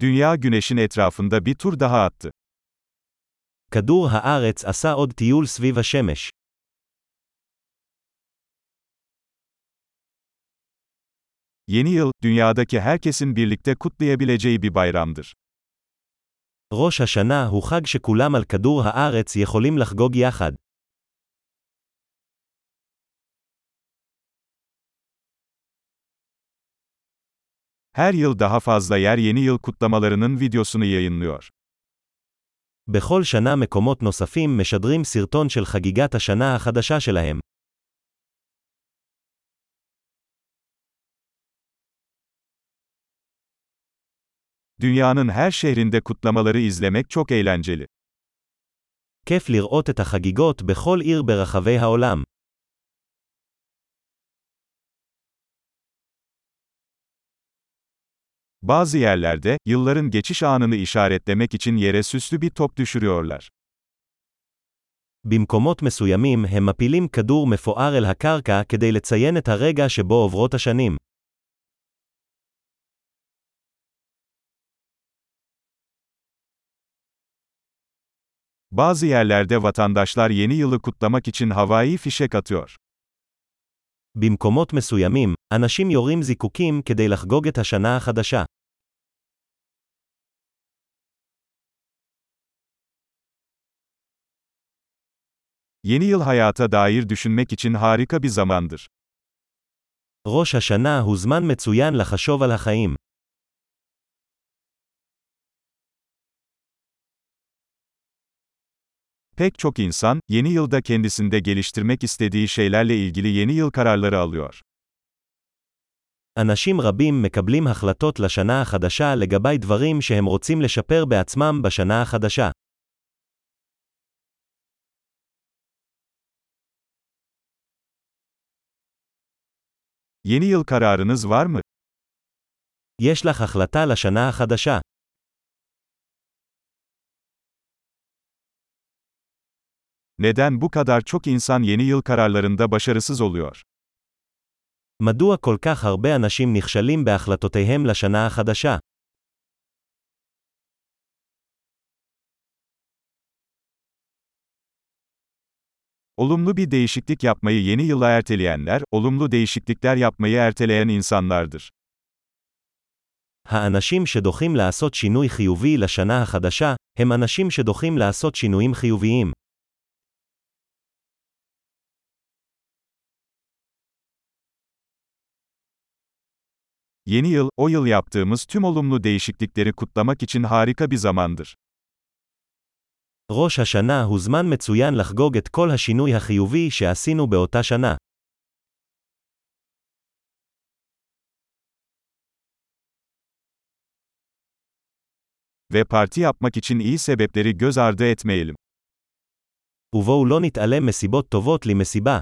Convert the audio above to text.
Dünya güneşin etrafında bir tur daha attı. כדור הארץ עשה עוד טיול סביב השמש. Yeni yıl, dünyadaki herkesin birlikte kutlayabileceği bir bayramdır. ראש השנה הוא חג שכולם על כדור הארץ יכולים לחגוג יחד. Her yıl daha fazla yer yeni yıl kutlamalarının videosunu yayınlıyor. בכל שנה מקומות נוספים משדרים סרטון של חגיגת השנה החדשה שלהם. Dünyanın her şehrinde kutlamaları izlemek çok eğlenceli. כיף לראות את החגיגות בכל עיר ברחבי העולם. Bazı yerlerde, yılların geçiş anını işaretlemek için yere süslü bir top düşürüyorlar. במקומות מסוימים הם מפילים כדור מפואר אל הקרקע כדי לציין את הרגע שבו עוברות השנים. Bazı yerlerde vatandaşlar yeni yılı kutlamak için havai fişek atıyor. במקומות מסוימים, אנשים יורים זיקוקים כדי לחגוג את השנה החדשה. Yeni yıl hayata dair düşünmek için harika bir zamandır. ראש השנה הוא זמן מצוין לחשוב על החיים. Pek çok insan, yeni yılda kendisinde geliştirmek istediği şeylerle ilgili yeni yıl kararları alıyor. אנשים רבים מקבלים החלטות לשנה החדשה לגבי דברים שהם רוצים לשפר בעצמם בשנה החדשה. Yeni yıl kararınız var mı? יש לך החלטה לשנה החדשה. Neden bu kadar çok insan yeni yıl kararlarında başarısız oluyor? מדוע כל כך הרבה אנשים נכשלים בהחלטותיהם לשנה החדשה? Olumlu bir değişiklik yapmayı yeni yıla erteleyenler, olumlu değişiklikler yapmayı erteleyen insanlardır. האנשים שדוחים לעשות שינוי חיובי לשנה החדשה, הם אנשים שדוחים לעשות שינויים חיוביים. Yeni yıl, o yıl yaptığımız tüm olumlu değişiklikleri kutlamak için harika bir zamandır. ראש השנה הוא זמן מצוין לחגוג את כל השינוי החיובי שעשינו באותה שנה. Ve parti yapmak için iyi sebepleri göz ardı etmeyelim. ובואו לא נתעלם מסיבות טובות למסיבה.